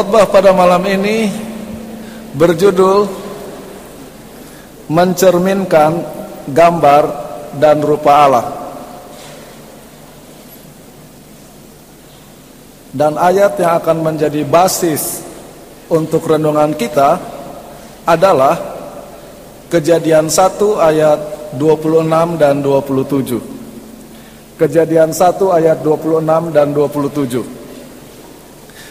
Khotbah pada malam ini berjudul Mencerminkan gambar dan rupa Allah. Dan ayat yang akan menjadi basis untuk renungan kita adalah Kejadian 1 ayat 26 dan 27. Kejadian 1 ayat 26 dan 27.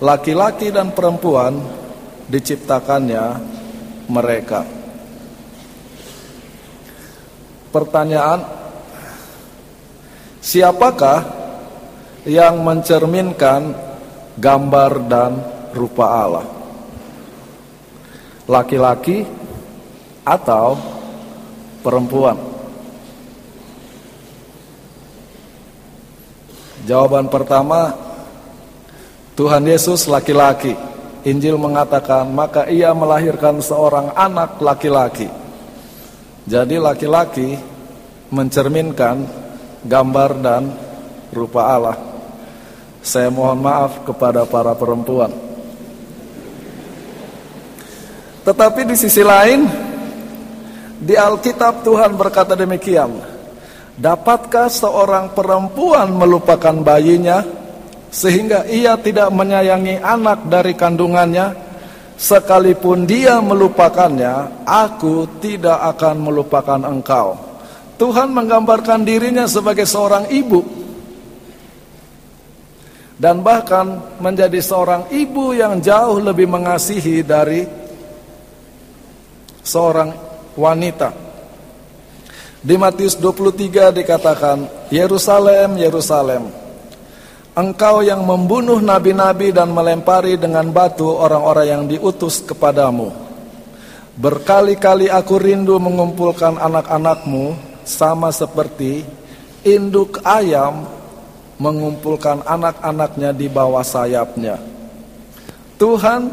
laki-laki dan perempuan diciptakannya mereka. Pertanyaan, siapakah yang mencerminkan gambar dan rupa Allah? Laki-laki atau perempuan? Jawaban pertama Tuhan Yesus laki-laki. Injil mengatakan, maka ia melahirkan seorang anak laki-laki. Jadi laki-laki mencerminkan gambar dan rupa Allah. Saya mohon maaf kepada para perempuan. Tetapi di sisi lain, di Alkitab Tuhan berkata demikian, Dapatkah seorang perempuan melupakan bayinya sehingga ia tidak menyayangi anak dari kandungannya. Sekalipun dia melupakannya aku tidak akan melupakan engkau. Tuhan menggambarkan dirinya sebagai seorang ibu dan bahkan menjadi seorang ibu yang jauh lebih mengasihi dari seorang wanita. Di Matius 23 dikatakan Yerusalem Yerusalem Engkau yang membunuh nabi-nabi dan melempari dengan batu orang-orang yang diutus kepadamu. Berkali-kali aku rindu mengumpulkan anak-anakmu sama seperti induk ayam mengumpulkan anak-anaknya di bawah sayapnya. Tuhan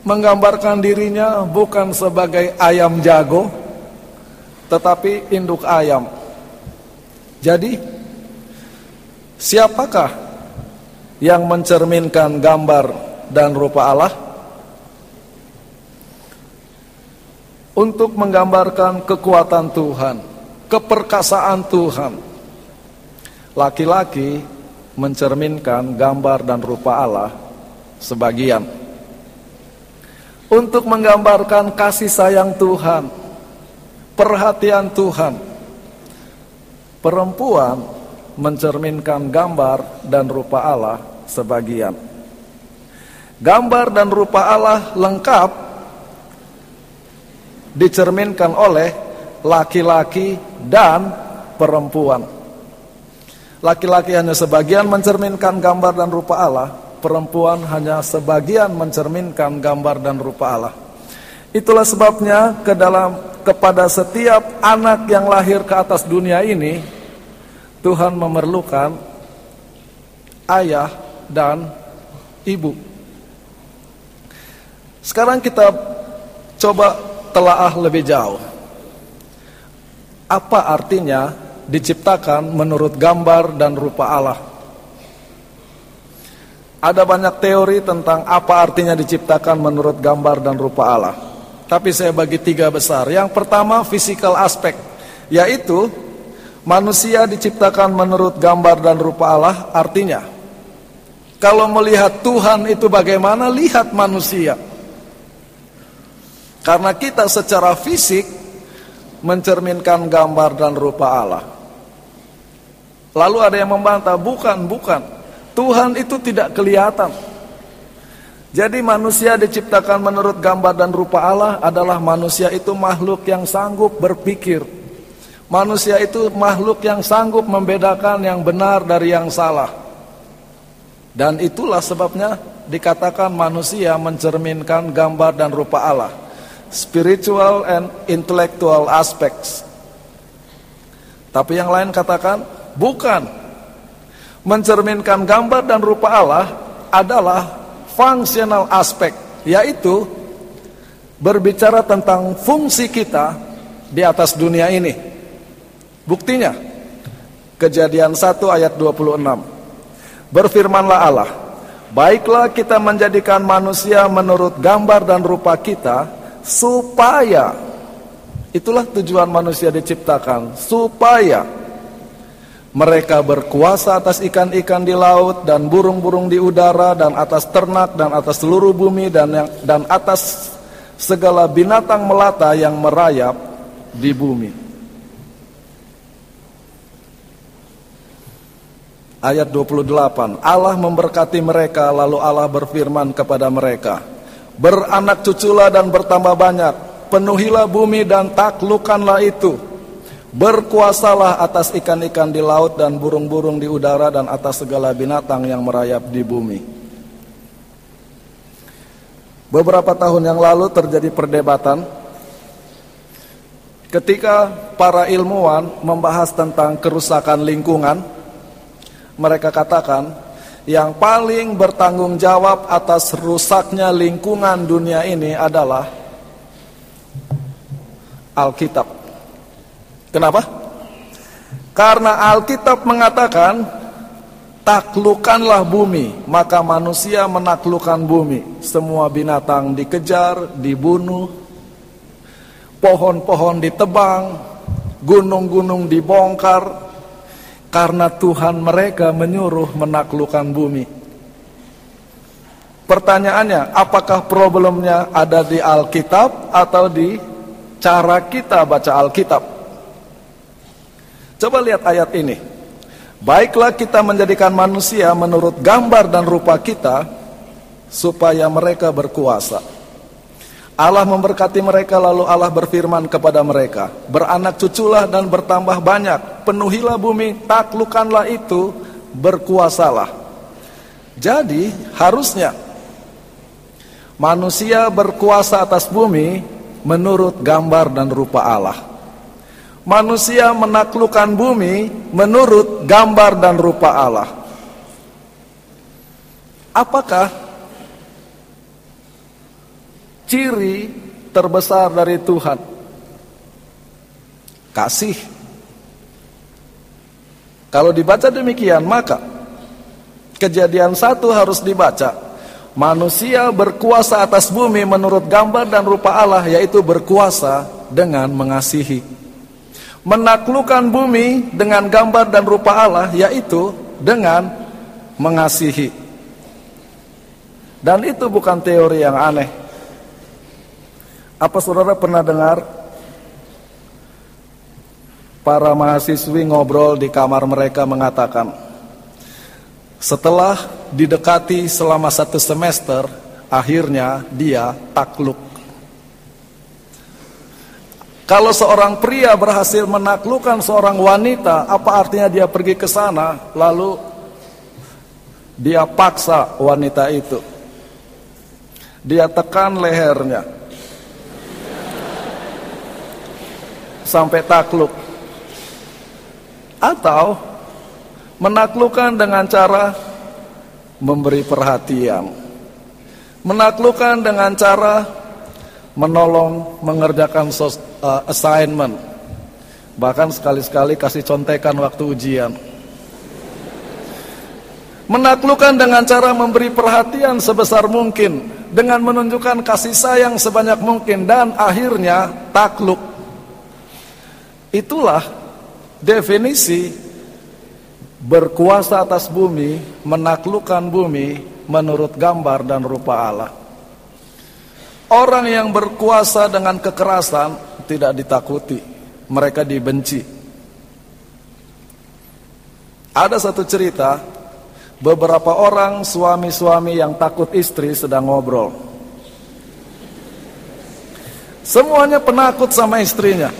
menggambarkan dirinya bukan sebagai ayam jago, tetapi induk ayam. Jadi, siapakah yang mencerminkan gambar dan rupa Allah untuk menggambarkan kekuatan Tuhan, keperkasaan Tuhan. Laki-laki mencerminkan gambar dan rupa Allah sebagian. Untuk menggambarkan kasih sayang Tuhan, perhatian Tuhan. Perempuan mencerminkan gambar dan rupa Allah sebagian. Gambar dan rupa Allah lengkap dicerminkan oleh laki-laki dan perempuan. Laki-laki hanya sebagian mencerminkan gambar dan rupa Allah, perempuan hanya sebagian mencerminkan gambar dan rupa Allah. Itulah sebabnya ke dalam kepada setiap anak yang lahir ke atas dunia ini Tuhan memerlukan ayah dan ibu. Sekarang kita coba telaah lebih jauh. Apa artinya diciptakan menurut gambar dan rupa Allah? Ada banyak teori tentang apa artinya diciptakan menurut gambar dan rupa Allah. Tapi saya bagi tiga besar. Yang pertama physical aspek, yaitu manusia diciptakan menurut gambar dan rupa Allah artinya kalau melihat Tuhan itu bagaimana, lihat manusia. Karena kita secara fisik mencerminkan gambar dan rupa Allah. Lalu ada yang membantah, bukan, bukan. Tuhan itu tidak kelihatan. Jadi manusia diciptakan menurut gambar dan rupa Allah adalah manusia itu makhluk yang sanggup berpikir. Manusia itu makhluk yang sanggup membedakan yang benar dari yang salah. Dan itulah sebabnya dikatakan manusia mencerminkan gambar dan rupa Allah. Spiritual and intellectual aspects. Tapi yang lain katakan bukan. Mencerminkan gambar dan rupa Allah adalah functional aspek, yaitu berbicara tentang fungsi kita di atas dunia ini. Buktinya, kejadian 1 ayat 26. Berfirmanlah Allah, baiklah kita menjadikan manusia menurut gambar dan rupa kita, supaya, itulah tujuan manusia diciptakan, supaya mereka berkuasa atas ikan-ikan di laut dan burung-burung di udara dan atas ternak dan atas seluruh bumi dan yang, dan atas segala binatang melata yang merayap di bumi. Ayat 28 Allah memberkati mereka lalu Allah berfirman kepada mereka Beranak cuculah dan bertambah banyak Penuhilah bumi dan taklukanlah itu Berkuasalah atas ikan-ikan di laut dan burung-burung di udara dan atas segala binatang yang merayap di bumi. Beberapa tahun yang lalu terjadi perdebatan ketika para ilmuwan membahas tentang kerusakan lingkungan. Mereka katakan yang paling bertanggung jawab atas rusaknya lingkungan dunia ini adalah Alkitab. Kenapa? Karena Alkitab mengatakan taklukkanlah bumi, maka manusia menaklukkan bumi. Semua binatang dikejar, dibunuh, pohon-pohon ditebang, gunung-gunung dibongkar, karena Tuhan mereka menyuruh menaklukkan bumi. Pertanyaannya, apakah problemnya ada di Alkitab atau di cara kita baca Alkitab? Coba lihat ayat ini. Baiklah kita menjadikan manusia menurut gambar dan rupa kita supaya mereka berkuasa. Allah memberkati mereka lalu Allah berfirman kepada mereka, beranak cuculah dan bertambah banyak, penuhilah bumi, taklukanlah itu, berkuasalah. Jadi harusnya manusia berkuasa atas bumi menurut gambar dan rupa Allah manusia menaklukkan bumi menurut gambar dan rupa Allah. Apakah ciri terbesar dari Tuhan? Kasih. Kalau dibaca demikian, maka kejadian satu harus dibaca. Manusia berkuasa atas bumi menurut gambar dan rupa Allah, yaitu berkuasa dengan mengasihi menaklukkan bumi dengan gambar dan rupa Allah yaitu dengan mengasihi. Dan itu bukan teori yang aneh. Apa saudara pernah dengar para mahasiswi ngobrol di kamar mereka mengatakan setelah didekati selama satu semester akhirnya dia takluk kalau seorang pria berhasil menaklukkan seorang wanita, apa artinya dia pergi ke sana lalu dia paksa wanita itu. Dia tekan lehernya. Sampai takluk. Atau menaklukkan dengan cara memberi perhatian. Menaklukkan dengan cara menolong mengerjakan uh, assignment. Bahkan sekali-sekali kasih contekan waktu ujian. Menaklukkan dengan cara memberi perhatian sebesar mungkin dengan menunjukkan kasih sayang sebanyak mungkin dan akhirnya takluk. Itulah definisi berkuasa atas bumi, menaklukkan bumi menurut gambar dan rupa Allah. Orang yang berkuasa dengan kekerasan tidak ditakuti, mereka dibenci. Ada satu cerita, beberapa orang suami-suami yang takut istri sedang ngobrol. Semuanya penakut sama istrinya.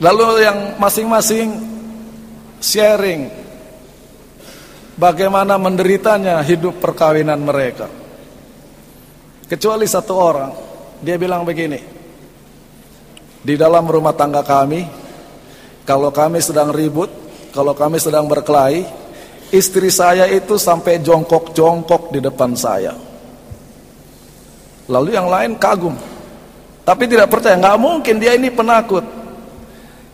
Lalu yang masing-masing sharing bagaimana menderitanya hidup perkawinan mereka. Kecuali satu orang, dia bilang begini, di dalam rumah tangga kami, kalau kami sedang ribut, kalau kami sedang berkelahi, istri saya itu sampai jongkok-jongkok di depan saya. Lalu yang lain kagum, tapi tidak percaya, nggak mungkin dia ini penakut.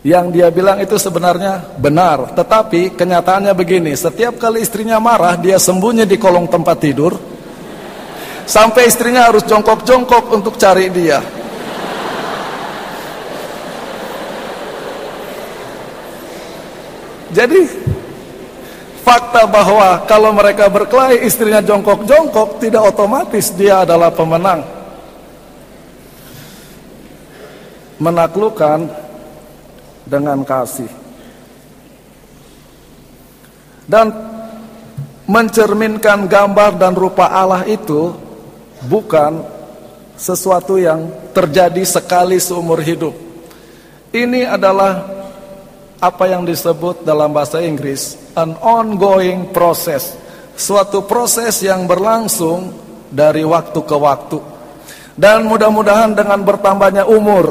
Yang dia bilang itu sebenarnya benar, tetapi kenyataannya begini, setiap kali istrinya marah, dia sembunyi di kolong tempat tidur, sampai istrinya harus jongkok-jongkok untuk cari dia. Jadi fakta bahwa kalau mereka berkelahi istrinya jongkok-jongkok tidak otomatis dia adalah pemenang. Menaklukkan dengan kasih. Dan mencerminkan gambar dan rupa Allah itu bukan sesuatu yang terjadi sekali seumur hidup. Ini adalah apa yang disebut dalam bahasa Inggris an ongoing process, suatu proses yang berlangsung dari waktu ke waktu. Dan mudah-mudahan dengan bertambahnya umur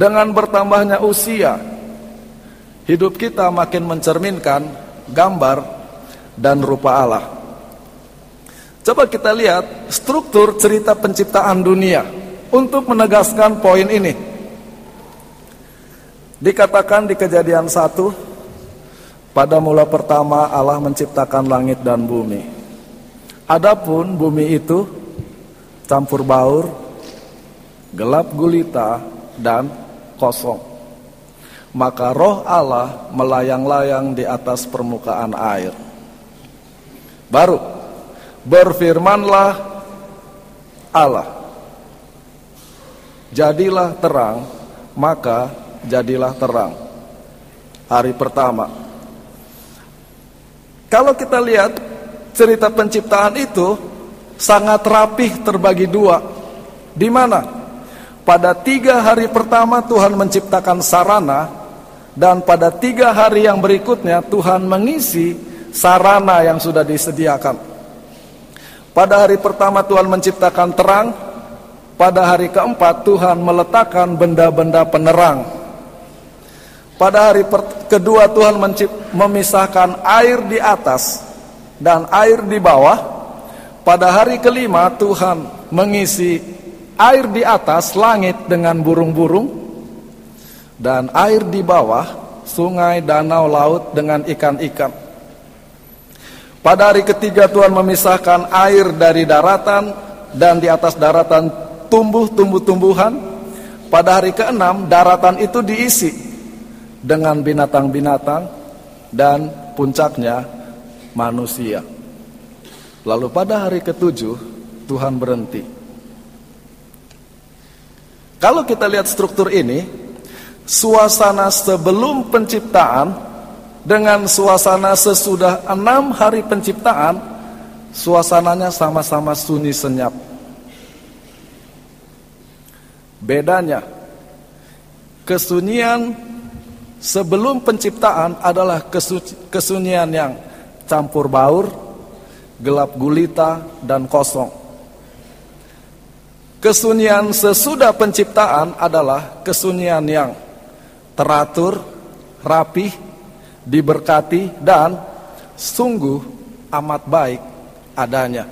dengan bertambahnya usia, hidup kita makin mencerminkan gambar dan rupa Allah. Coba kita lihat struktur cerita penciptaan dunia untuk menegaskan poin ini. Dikatakan di kejadian satu, pada mula pertama Allah menciptakan langit dan bumi. Adapun bumi itu campur baur, gelap gulita, dan kosong. Maka roh Allah melayang-layang di atas permukaan air. Baru berfirmanlah Allah. Jadilah terang, maka jadilah terang. Hari pertama. Kalau kita lihat cerita penciptaan itu sangat rapih terbagi dua. Di mana? Pada tiga hari pertama Tuhan menciptakan sarana dan pada tiga hari yang berikutnya Tuhan mengisi sarana yang sudah disediakan. Pada hari pertama Tuhan menciptakan terang, pada hari keempat Tuhan meletakkan benda-benda penerang. Pada hari kedua Tuhan memisahkan air di atas dan air di bawah. Pada hari kelima Tuhan mengisi air di atas langit dengan burung-burung dan air di bawah sungai, danau, laut dengan ikan-ikan. Pada hari ketiga Tuhan memisahkan air dari daratan dan di atas daratan tumbuh tumbuh-tumbuhan. Pada hari keenam daratan itu diisi dengan binatang-binatang dan puncaknya manusia. Lalu pada hari ketujuh Tuhan berhenti kalau kita lihat struktur ini, suasana sebelum penciptaan dengan suasana sesudah enam hari penciptaan, suasananya sama-sama sunyi senyap. Bedanya, kesunyian sebelum penciptaan adalah kesunyian yang campur baur, gelap gulita, dan kosong. Kesunyian sesudah penciptaan adalah kesunyian yang teratur, rapih, diberkati, dan sungguh amat baik adanya.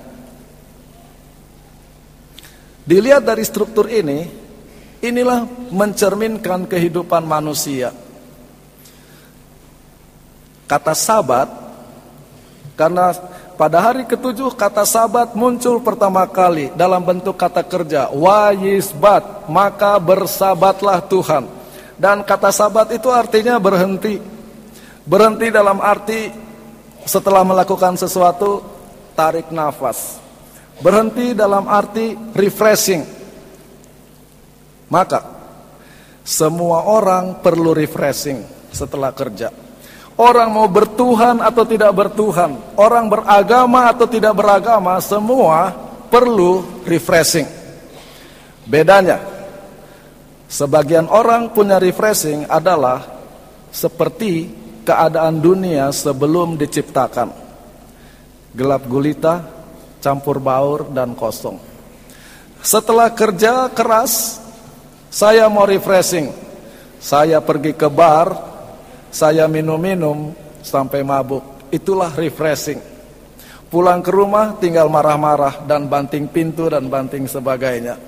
Dilihat dari struktur ini, inilah mencerminkan kehidupan manusia. Kata sabat, karena pada hari ketujuh kata sabat muncul pertama kali dalam bentuk kata kerja wayisbat maka bersabatlah Tuhan. Dan kata sabat itu artinya berhenti. Berhenti dalam arti setelah melakukan sesuatu tarik nafas. Berhenti dalam arti refreshing. Maka semua orang perlu refreshing setelah kerja Orang mau bertuhan atau tidak bertuhan, orang beragama atau tidak beragama, semua perlu refreshing. Bedanya, sebagian orang punya refreshing adalah seperti keadaan dunia sebelum diciptakan. Gelap gulita, campur baur dan kosong. Setelah kerja keras, saya mau refreshing. Saya pergi ke bar, saya minum-minum sampai mabuk. Itulah refreshing. Pulang ke rumah tinggal marah-marah dan banting pintu dan banting sebagainya.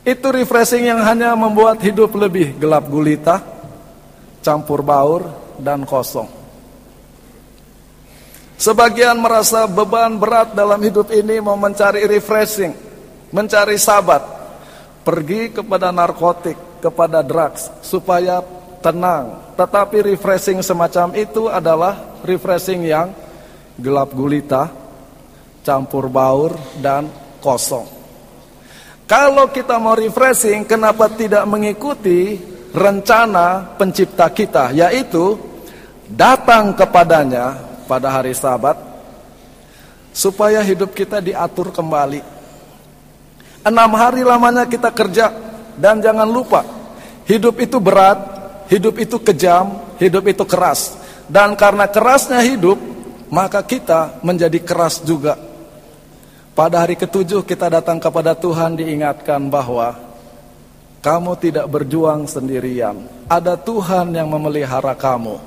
Itu refreshing yang hanya membuat hidup lebih gelap gulita, campur baur, dan kosong. Sebagian merasa beban berat dalam hidup ini mau mencari refreshing, mencari sabat, pergi kepada narkotik, kepada drugs, supaya tenang. Tetapi refreshing semacam itu adalah refreshing yang gelap gulita, campur baur, dan kosong. Kalau kita mau refreshing, kenapa tidak mengikuti rencana pencipta kita, yaitu datang kepadanya pada hari sabat, supaya hidup kita diatur kembali. Enam hari lamanya kita kerja, dan jangan lupa, hidup itu berat, hidup itu kejam, hidup itu keras. Dan karena kerasnya hidup, maka kita menjadi keras juga. Pada hari ketujuh kita datang kepada Tuhan diingatkan bahwa kamu tidak berjuang sendirian. Ada Tuhan yang memelihara kamu.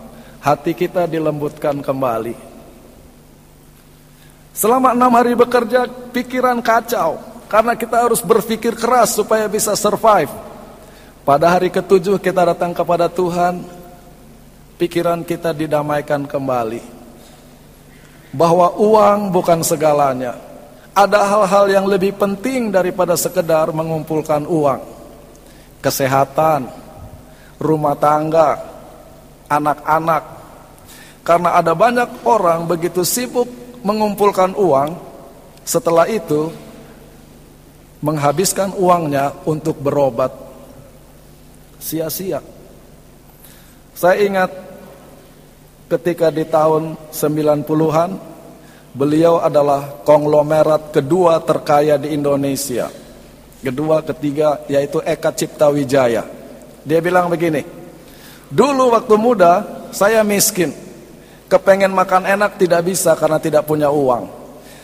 Hati kita dilembutkan kembali. Selama enam hari bekerja, pikiran kacau. Karena kita harus berpikir keras supaya bisa survive. Pada hari ketujuh kita datang kepada Tuhan, pikiran kita didamaikan kembali. Bahwa uang bukan segalanya ada hal-hal yang lebih penting daripada sekedar mengumpulkan uang. Kesehatan, rumah tangga, anak-anak. Karena ada banyak orang begitu sibuk mengumpulkan uang, setelah itu menghabiskan uangnya untuk berobat. Sia-sia. Saya ingat ketika di tahun 90-an Beliau adalah konglomerat kedua terkaya di Indonesia. Kedua, ketiga, yaitu Eka Cipta Wijaya. Dia bilang begini, dulu waktu muda saya miskin. Kepengen makan enak tidak bisa karena tidak punya uang.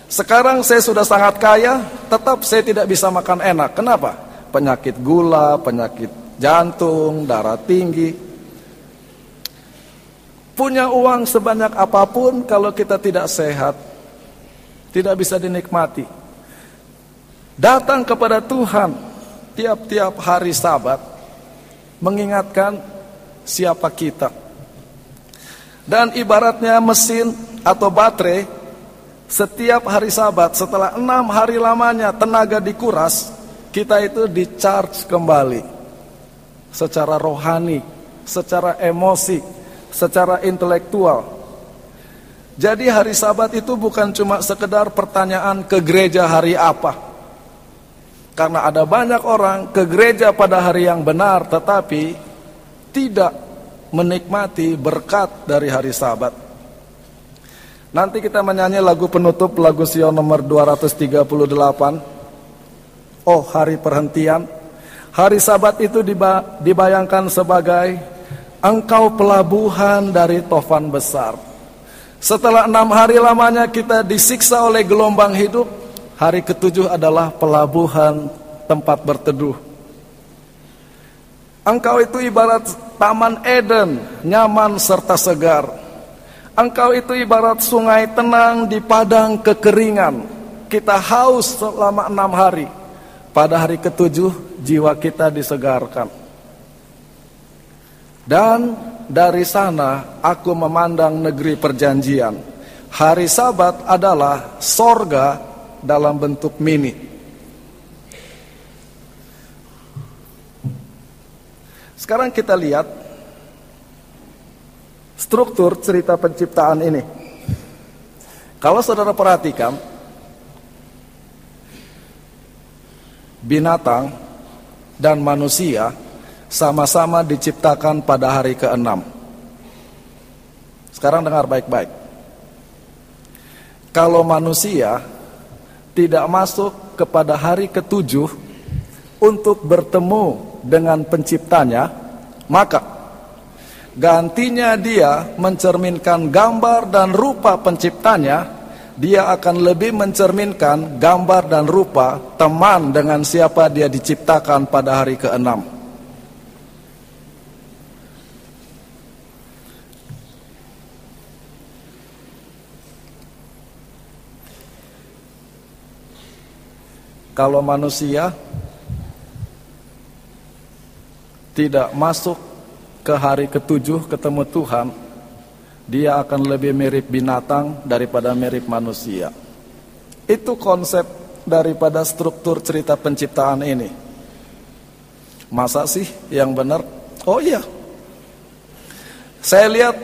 Sekarang saya sudah sangat kaya, tetap saya tidak bisa makan enak. Kenapa? Penyakit gula, penyakit jantung, darah tinggi. Punya uang sebanyak apa pun kalau kita tidak sehat, tidak bisa dinikmati. Datang kepada Tuhan tiap-tiap hari Sabat mengingatkan siapa kita. Dan ibaratnya mesin atau baterai setiap hari Sabat setelah enam hari lamanya tenaga dikuras, kita itu di charge kembali secara rohani, secara emosi, secara intelektual jadi hari sabat itu bukan cuma sekedar pertanyaan ke gereja hari apa. Karena ada banyak orang ke gereja pada hari yang benar tetapi tidak menikmati berkat dari hari sabat. Nanti kita menyanyi lagu penutup lagu Sion nomor 238. Oh hari perhentian. Hari sabat itu dibayangkan sebagai engkau pelabuhan dari tofan besar. Setelah enam hari lamanya kita disiksa oleh gelombang hidup, hari ketujuh adalah pelabuhan tempat berteduh. Engkau itu ibarat taman Eden, nyaman serta segar. Engkau itu ibarat sungai tenang di padang kekeringan. Kita haus selama enam hari. Pada hari ketujuh, jiwa kita disegarkan. Dan dari sana aku memandang negeri perjanjian. Hari Sabat adalah sorga dalam bentuk mini. Sekarang kita lihat struktur cerita penciptaan ini. Kalau saudara perhatikan, binatang dan manusia sama-sama diciptakan pada hari ke-6. Sekarang dengar baik-baik. Kalau manusia tidak masuk kepada hari ketujuh untuk bertemu dengan penciptanya, maka Gantinya dia mencerminkan gambar dan rupa penciptanya, dia akan lebih mencerminkan gambar dan rupa teman dengan siapa dia diciptakan pada hari keenam. Kalau manusia tidak masuk ke hari ketujuh ketemu Tuhan, dia akan lebih mirip binatang daripada mirip manusia. Itu konsep daripada struktur cerita penciptaan ini. Masa sih yang benar? Oh iya. Saya lihat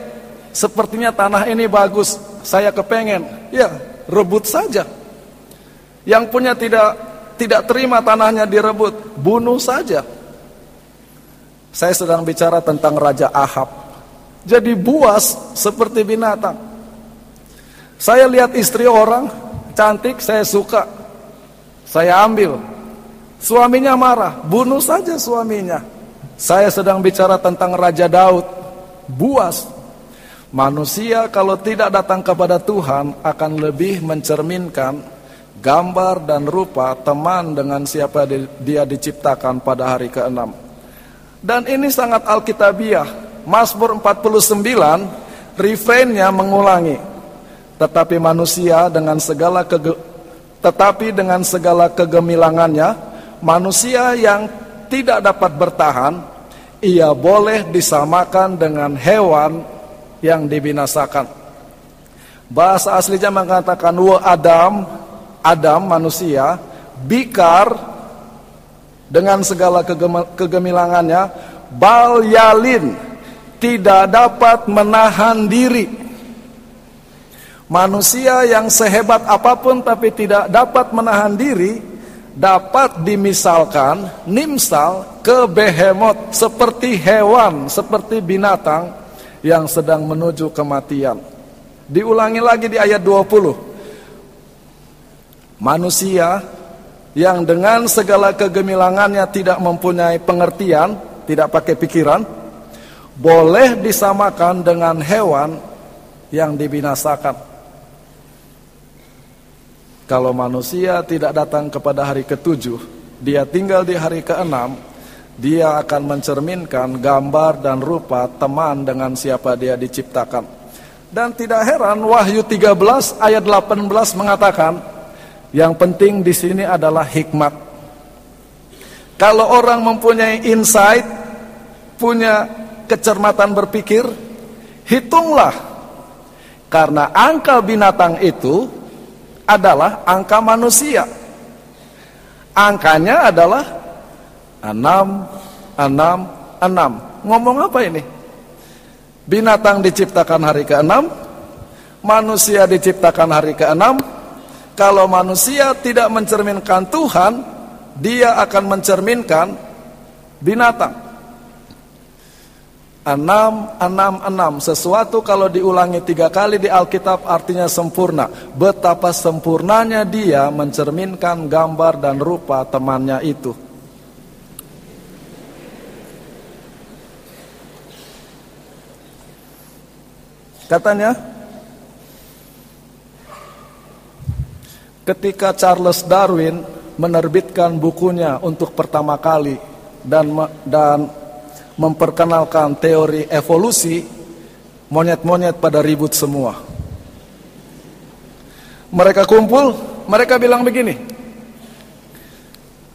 sepertinya tanah ini bagus, saya kepengen. Ya, rebut saja. Yang punya tidak tidak terima tanahnya direbut, bunuh saja. Saya sedang bicara tentang Raja Ahab. Jadi buas seperti binatang. Saya lihat istri orang cantik, saya suka. Saya ambil. Suaminya marah, bunuh saja suaminya. Saya sedang bicara tentang Raja Daud. Buas. Manusia kalau tidak datang kepada Tuhan akan lebih mencerminkan gambar dan rupa teman dengan siapa dia diciptakan pada hari ke-6. Dan ini sangat alkitabiah. Mazmur 49 refrainnya mengulangi. Tetapi manusia dengan segala kege, tetapi dengan segala kegemilangannya, manusia yang tidak dapat bertahan, ia boleh disamakan dengan hewan yang dibinasakan. Bahasa aslinya mengatakan wa Adam Adam manusia bikar dengan segala kegemilangannya balyalin tidak dapat menahan diri. Manusia yang sehebat apa pun tapi tidak dapat menahan diri dapat dimisalkan nimsal ke behemot seperti hewan seperti binatang yang sedang menuju kematian. Diulangi lagi di ayat 20 Manusia yang dengan segala kegemilangannya tidak mempunyai pengertian, tidak pakai pikiran, boleh disamakan dengan hewan yang dibinasakan. Kalau manusia tidak datang kepada hari ketujuh, dia tinggal di hari keenam, dia akan mencerminkan gambar dan rupa teman dengan siapa dia diciptakan. Dan tidak heran Wahyu 13 ayat 18 mengatakan, yang penting di sini adalah hikmat. Kalau orang mempunyai insight, punya kecermatan berpikir, hitunglah. Karena angka binatang itu adalah angka manusia. Angkanya adalah enam, enam, enam. Ngomong apa ini? Binatang diciptakan hari ke-6, manusia diciptakan hari ke-6, kalau manusia tidak mencerminkan Tuhan, dia akan mencerminkan binatang. Enam, enam, enam. Sesuatu kalau diulangi tiga kali di Alkitab artinya sempurna. Betapa sempurnanya dia mencerminkan gambar dan rupa temannya itu. Katanya, Ketika Charles Darwin menerbitkan bukunya untuk pertama kali dan dan memperkenalkan teori evolusi, monyet-monyet pada ribut semua. Mereka kumpul, mereka bilang begini.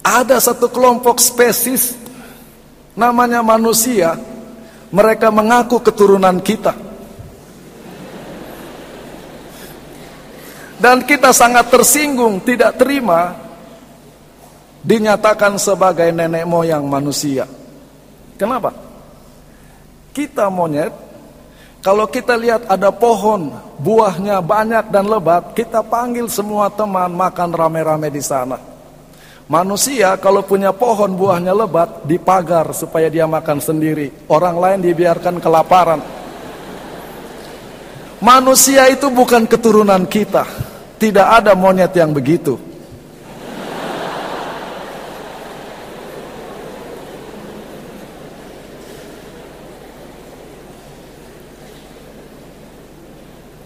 Ada satu kelompok spesies namanya manusia, mereka mengaku keturunan kita. Dan kita sangat tersinggung, tidak terima dinyatakan sebagai nenek moyang manusia. Kenapa? Kita monyet, kalau kita lihat ada pohon, buahnya banyak dan lebat, kita panggil semua teman makan rame-rame di sana. Manusia kalau punya pohon buahnya lebat, dipagar supaya dia makan sendiri. Orang lain dibiarkan kelaparan. Manusia itu bukan keturunan kita. Tidak ada monyet yang begitu.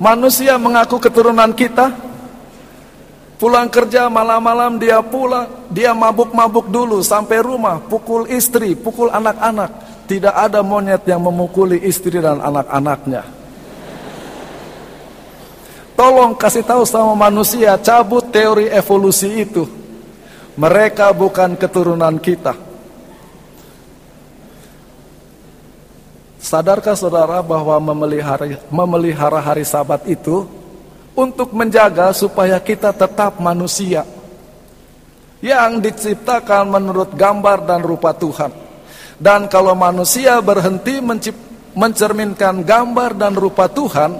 Manusia mengaku keturunan kita. Pulang kerja malam-malam dia pulang, dia mabuk-mabuk dulu sampai rumah, pukul istri, pukul anak-anak. Tidak ada monyet yang memukuli istri dan anak-anaknya. Tolong kasih tahu sama manusia, cabut teori evolusi itu. Mereka bukan keturunan kita. Sadarkah saudara bahwa memelihara, memelihara hari sabat itu untuk menjaga supaya kita tetap manusia yang diciptakan menurut gambar dan rupa Tuhan. Dan kalau manusia berhenti mencerminkan gambar dan rupa Tuhan,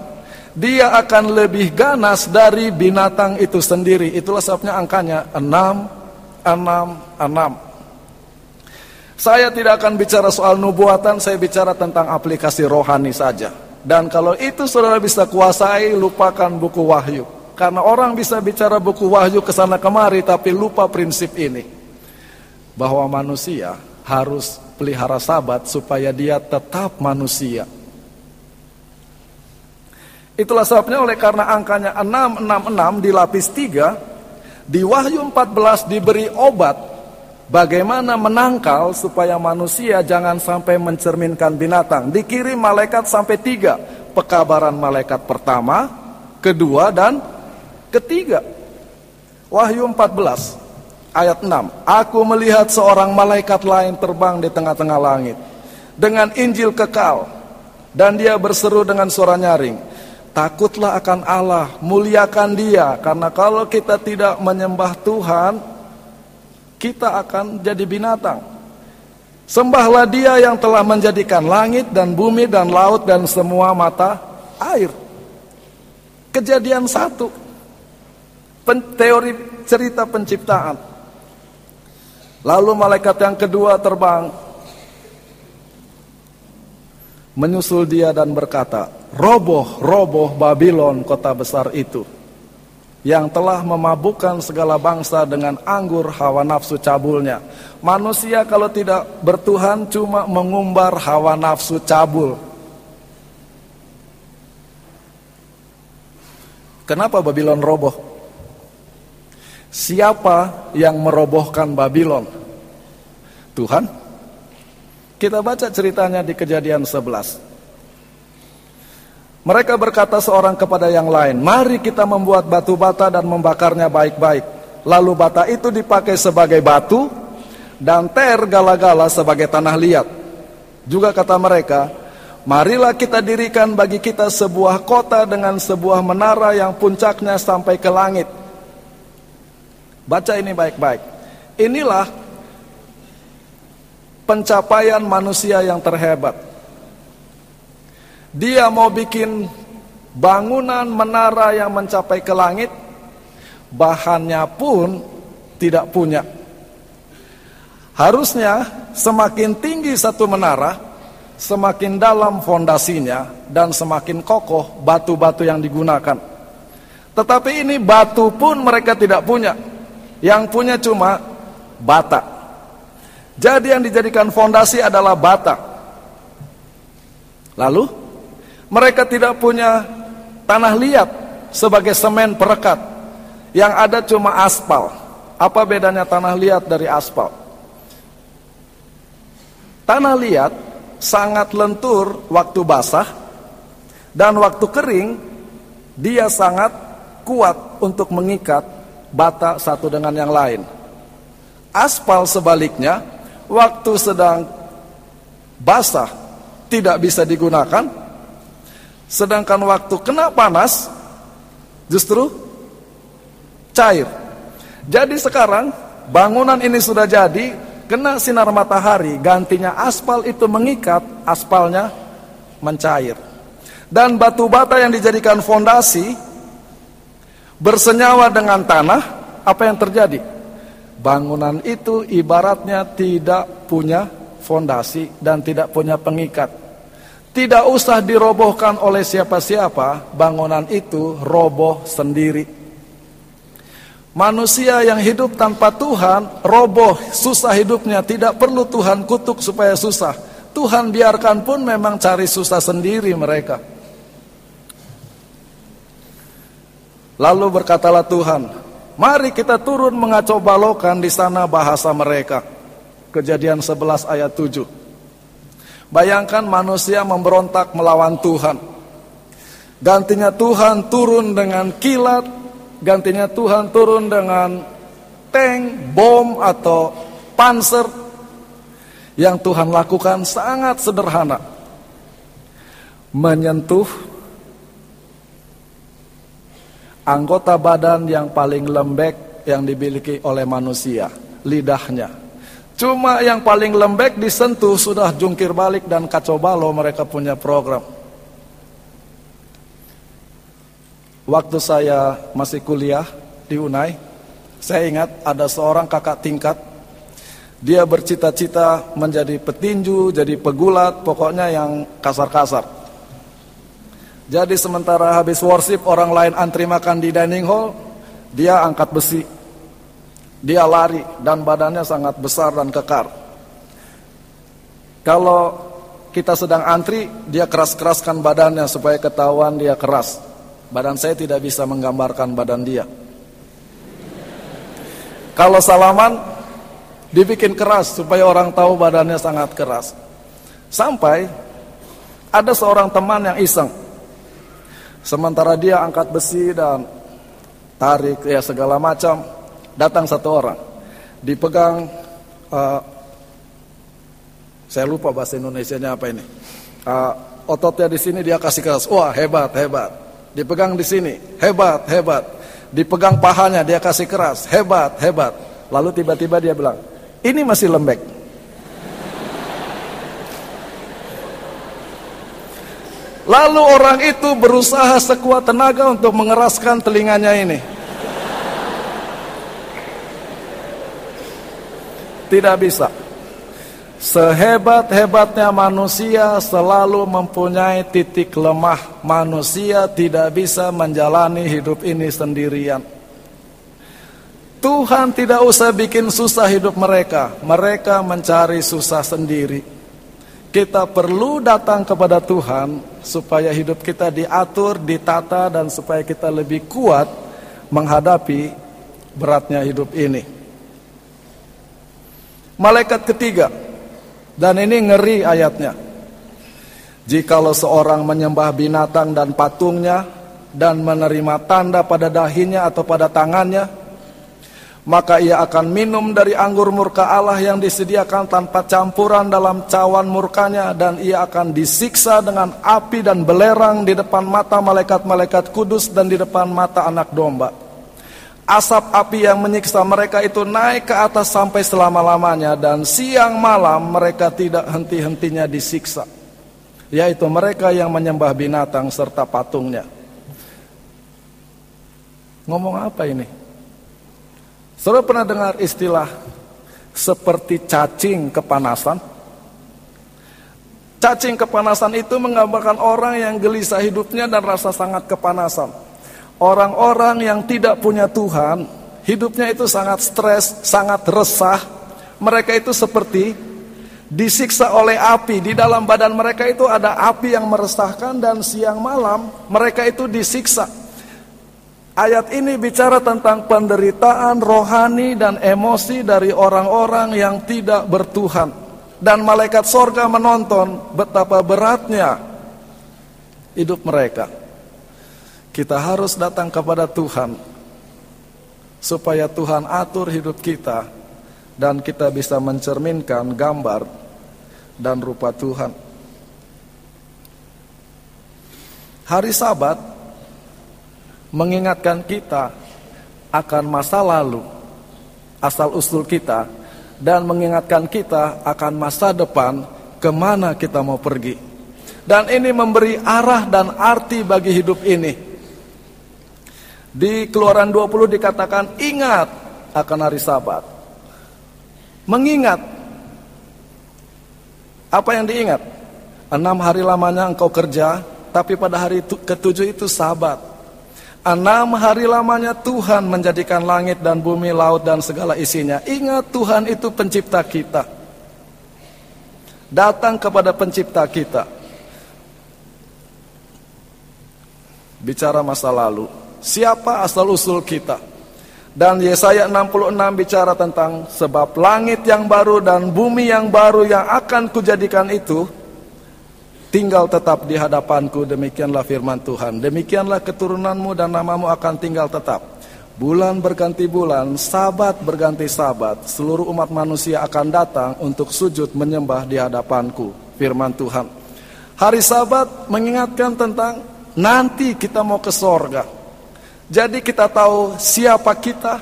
dia akan lebih ganas dari binatang itu sendiri. Itulah sebabnya angkanya 6, 6, 6. Saya tidak akan bicara soal nubuatan, saya bicara tentang aplikasi rohani saja. Dan kalau itu saudara bisa kuasai, lupakan buku wahyu. Karena orang bisa bicara buku wahyu ke sana kemari, tapi lupa prinsip ini. Bahwa manusia harus pelihara sabat supaya dia tetap manusia. Itulah sebabnya oleh karena angkanya 666 dilapis 3, di Wahyu 14 diberi obat Bagaimana menangkal supaya manusia jangan sampai mencerminkan binatang. Dikirim malaikat sampai tiga. Pekabaran malaikat pertama, kedua, dan ketiga. Wahyu 14 ayat 6. Aku melihat seorang malaikat lain terbang di tengah-tengah langit. Dengan Injil kekal. Dan dia berseru dengan suara nyaring. Takutlah akan Allah, muliakan dia. Karena kalau kita tidak menyembah Tuhan, kita akan jadi binatang. Sembahlah dia yang telah menjadikan langit dan bumi dan laut dan semua mata air. Kejadian satu. Pen, teori cerita penciptaan. Lalu malaikat yang kedua terbang. Menyusul dia dan berkata, Roboh, roboh Babylon kota besar itu yang telah memabukkan segala bangsa dengan anggur hawa nafsu cabulnya. Manusia kalau tidak bertuhan cuma mengumbar hawa nafsu cabul. Kenapa Babylon roboh? Siapa yang merobohkan Babylon? Tuhan? Kita baca ceritanya di kejadian 11. Mereka berkata seorang kepada yang lain, mari kita membuat batu bata dan membakarnya baik-baik. Lalu bata itu dipakai sebagai batu dan ter gala-gala sebagai tanah liat. Juga kata mereka, marilah kita dirikan bagi kita sebuah kota dengan sebuah menara yang puncaknya sampai ke langit. Baca ini baik-baik. Inilah pencapaian manusia yang terhebat. Dia mau bikin bangunan menara yang mencapai ke langit, bahannya pun tidak punya. Harusnya semakin tinggi satu menara, semakin dalam fondasinya dan semakin kokoh batu-batu yang digunakan. Tetapi ini batu pun mereka tidak punya. Yang punya cuma bata. Jadi yang dijadikan fondasi adalah bata. Lalu mereka tidak punya tanah liat sebagai semen perekat. Yang ada cuma aspal. Apa bedanya tanah liat dari aspal? Tanah liat sangat lentur waktu basah dan waktu kering dia sangat kuat untuk mengikat bata satu dengan yang lain. Aspal sebaliknya waktu sedang basah tidak bisa digunakan Sedangkan waktu kena panas justru cair. Jadi sekarang bangunan ini sudah jadi, kena sinar matahari, gantinya aspal itu mengikat, aspalnya mencair. Dan batu bata yang dijadikan fondasi bersenyawa dengan tanah, apa yang terjadi? Bangunan itu ibaratnya tidak punya fondasi dan tidak punya pengikat. Tidak usah dirobohkan oleh siapa-siapa, bangunan itu roboh sendiri. Manusia yang hidup tanpa Tuhan, roboh, susah hidupnya, tidak perlu Tuhan kutuk supaya susah. Tuhan biarkan pun memang cari susah sendiri mereka. Lalu berkatalah Tuhan, mari kita turun mengacau balokan di sana bahasa mereka. Kejadian 11 ayat 7. Bayangkan manusia memberontak melawan Tuhan. Gantinya Tuhan turun dengan kilat, gantinya Tuhan turun dengan tank, bom atau panser. Yang Tuhan lakukan sangat sederhana. Menyentuh anggota badan yang paling lembek yang dimiliki oleh manusia, lidahnya. Cuma yang paling lembek disentuh sudah jungkir balik dan kacau balau mereka punya program. Waktu saya masih kuliah di Unai, saya ingat ada seorang kakak tingkat. Dia bercita-cita menjadi petinju, jadi pegulat, pokoknya yang kasar-kasar. Jadi sementara habis worship orang lain antri makan di dining hall, dia angkat besi. Dia lari dan badannya sangat besar dan kekar. Kalau kita sedang antri, dia keras-keraskan badannya supaya ketahuan dia keras. Badan saya tidak bisa menggambarkan badan dia. Kalau salaman, dibikin keras supaya orang tahu badannya sangat keras. Sampai ada seorang teman yang iseng, Sementara dia angkat besi dan tarik ya segala macam, datang satu orang, dipegang, uh, saya lupa bahasa Indonesia-nya apa ini. Uh, ototnya di sini dia kasih keras, wah hebat hebat. Dipegang di sini, hebat hebat. Dipegang pahanya dia kasih keras, hebat hebat. Lalu tiba-tiba dia bilang, ini masih lembek. Lalu orang itu berusaha sekuat tenaga untuk mengeraskan telinganya ini. Tidak bisa. Sehebat-hebatnya manusia selalu mempunyai titik lemah. Manusia tidak bisa menjalani hidup ini sendirian. Tuhan tidak usah bikin susah hidup mereka. Mereka mencari susah sendiri. Kita perlu datang kepada Tuhan supaya hidup kita diatur, ditata dan supaya kita lebih kuat menghadapi beratnya hidup ini. Malaikat ketiga dan ini ngeri ayatnya. Jikalau seorang menyembah binatang dan patungnya dan menerima tanda pada dahinya atau pada tangannya maka ia akan minum dari anggur murka Allah yang disediakan tanpa campuran dalam cawan murkanya dan ia akan disiksa dengan api dan belerang di depan mata malaikat-malaikat kudus dan di depan mata anak domba. Asap api yang menyiksa mereka itu naik ke atas sampai selama-lamanya dan siang malam mereka tidak henti-hentinya disiksa. Yaitu mereka yang menyembah binatang serta patungnya. Ngomong apa ini? Saudara pernah dengar istilah seperti cacing kepanasan? Cacing kepanasan itu menggambarkan orang yang gelisah hidupnya dan rasa sangat kepanasan. Orang-orang yang tidak punya Tuhan, hidupnya itu sangat stres, sangat resah. Mereka itu seperti disiksa oleh api. Di dalam badan mereka itu ada api yang meresahkan dan siang malam mereka itu disiksa. Ayat ini bicara tentang penderitaan rohani dan emosi dari orang-orang yang tidak bertuhan. Dan malaikat sorga menonton betapa beratnya hidup mereka. Kita harus datang kepada Tuhan supaya Tuhan atur hidup kita dan kita bisa mencerminkan gambar dan rupa Tuhan. Hari Sabat mengingatkan kita akan masa lalu, asal usul kita, dan mengingatkan kita akan masa depan ke mana kita mau pergi. Dan ini memberi arah dan arti bagi hidup ini. Di keluaran 20 dikatakan ingat akan hari sabat. Mengingat. Apa yang diingat? Enam hari lamanya engkau kerja, tapi pada hari ketujuh itu sabat Enam hari lamanya Tuhan menjadikan langit dan bumi, laut dan segala isinya. Ingat Tuhan itu pencipta kita. Datang kepada pencipta kita. Bicara masa lalu, siapa asal-usul kita. Dan Yesaya 66 bicara tentang sebab langit yang baru dan bumi yang baru yang akan kujadikan itu tinggal tetap di hadapanku demikianlah firman Tuhan. Demikianlah keturunanmu dan namamu akan tinggal tetap. Bulan berganti bulan sabat berganti sabat seluruh umat manusia akan datang untuk sujud menyembah di hadapanku firman Tuhan. Hari sabat mengingatkan tentang nanti kita mau ke sorga jadi kita tahu siapa kita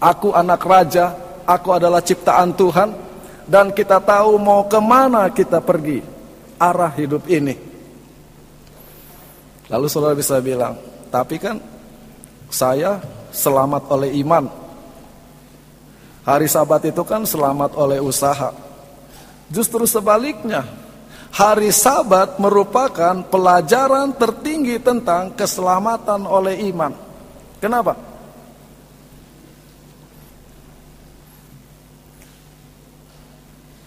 aku anak raja aku adalah ciptaan Tuhan dan kita tahu mau ke mana kita pergi arah hidup ini. Lalu saudara bisa bilang, tapi kan saya selamat oleh iman. Hari sabat itu kan selamat oleh usaha. Justru sebaliknya, hari sabat merupakan pelajaran tertinggi tentang keselamatan oleh iman. Kenapa?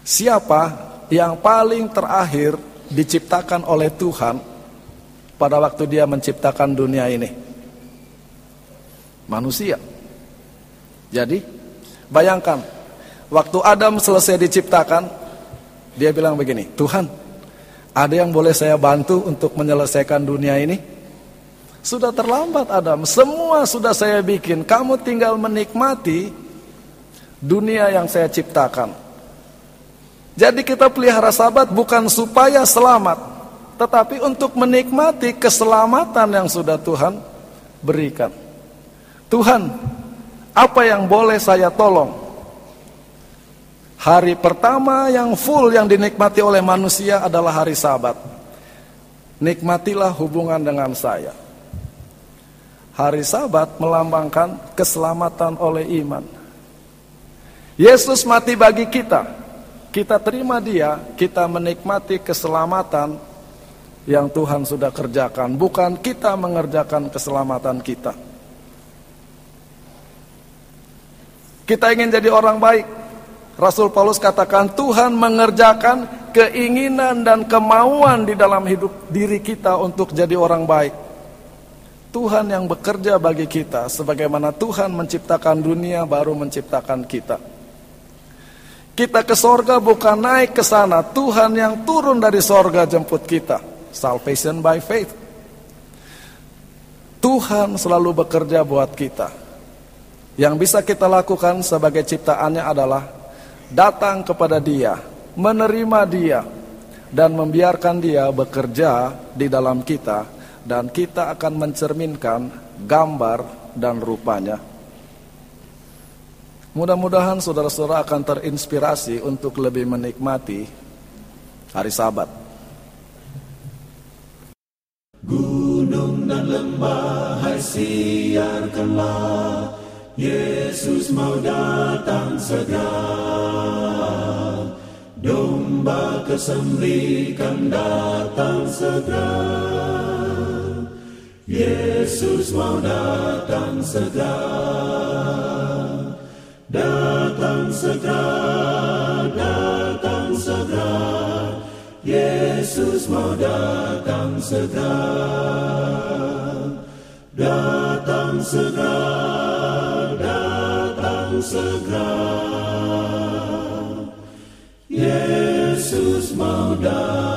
Siapa yang paling terakhir diciptakan oleh Tuhan pada waktu dia menciptakan dunia ini. Manusia. Jadi, bayangkan, waktu Adam selesai diciptakan, dia bilang begini, Tuhan, ada yang boleh saya bantu untuk menyelesaikan dunia ini? Sudah terlambat Adam, semua sudah saya bikin, kamu tinggal menikmati dunia yang saya ciptakan. Jadi kita pelihara sabat bukan supaya selamat, tetapi untuk menikmati keselamatan yang sudah Tuhan berikan. Tuhan, apa yang boleh saya tolong? Hari pertama yang full yang dinikmati oleh manusia adalah hari sabat. Nikmatilah hubungan dengan saya. Hari sabat melambangkan keselamatan oleh iman. Yesus mati bagi kita kita terima dia, kita menikmati keselamatan yang Tuhan sudah kerjakan, bukan kita mengerjakan keselamatan kita. Kita ingin jadi orang baik. Rasul Paulus katakan Tuhan mengerjakan keinginan dan kemauan di dalam hidup diri kita untuk jadi orang baik. Tuhan yang bekerja bagi kita sebagaimana Tuhan menciptakan dunia baru menciptakan kita. Kita ke sorga bukan naik ke sana. Tuhan yang turun dari sorga jemput kita. Salvation by faith. Tuhan selalu bekerja buat kita. Yang bisa kita lakukan sebagai ciptaannya adalah datang kepada dia, menerima dia, dan membiarkan dia bekerja di dalam kita, dan kita akan mencerminkan gambar dan rupanya. Mudah-mudahan saudara-saudara akan terinspirasi untuk lebih menikmati hari Sabat. Gunung dan lembah hai siarkanlah Yesus mau datang segera. Domba kesembelikan datang segera. Yesus mau datang segera. Datang segera, datang segera, Yesus mau datang segera. Datang segera, segera. Yesus mau datang.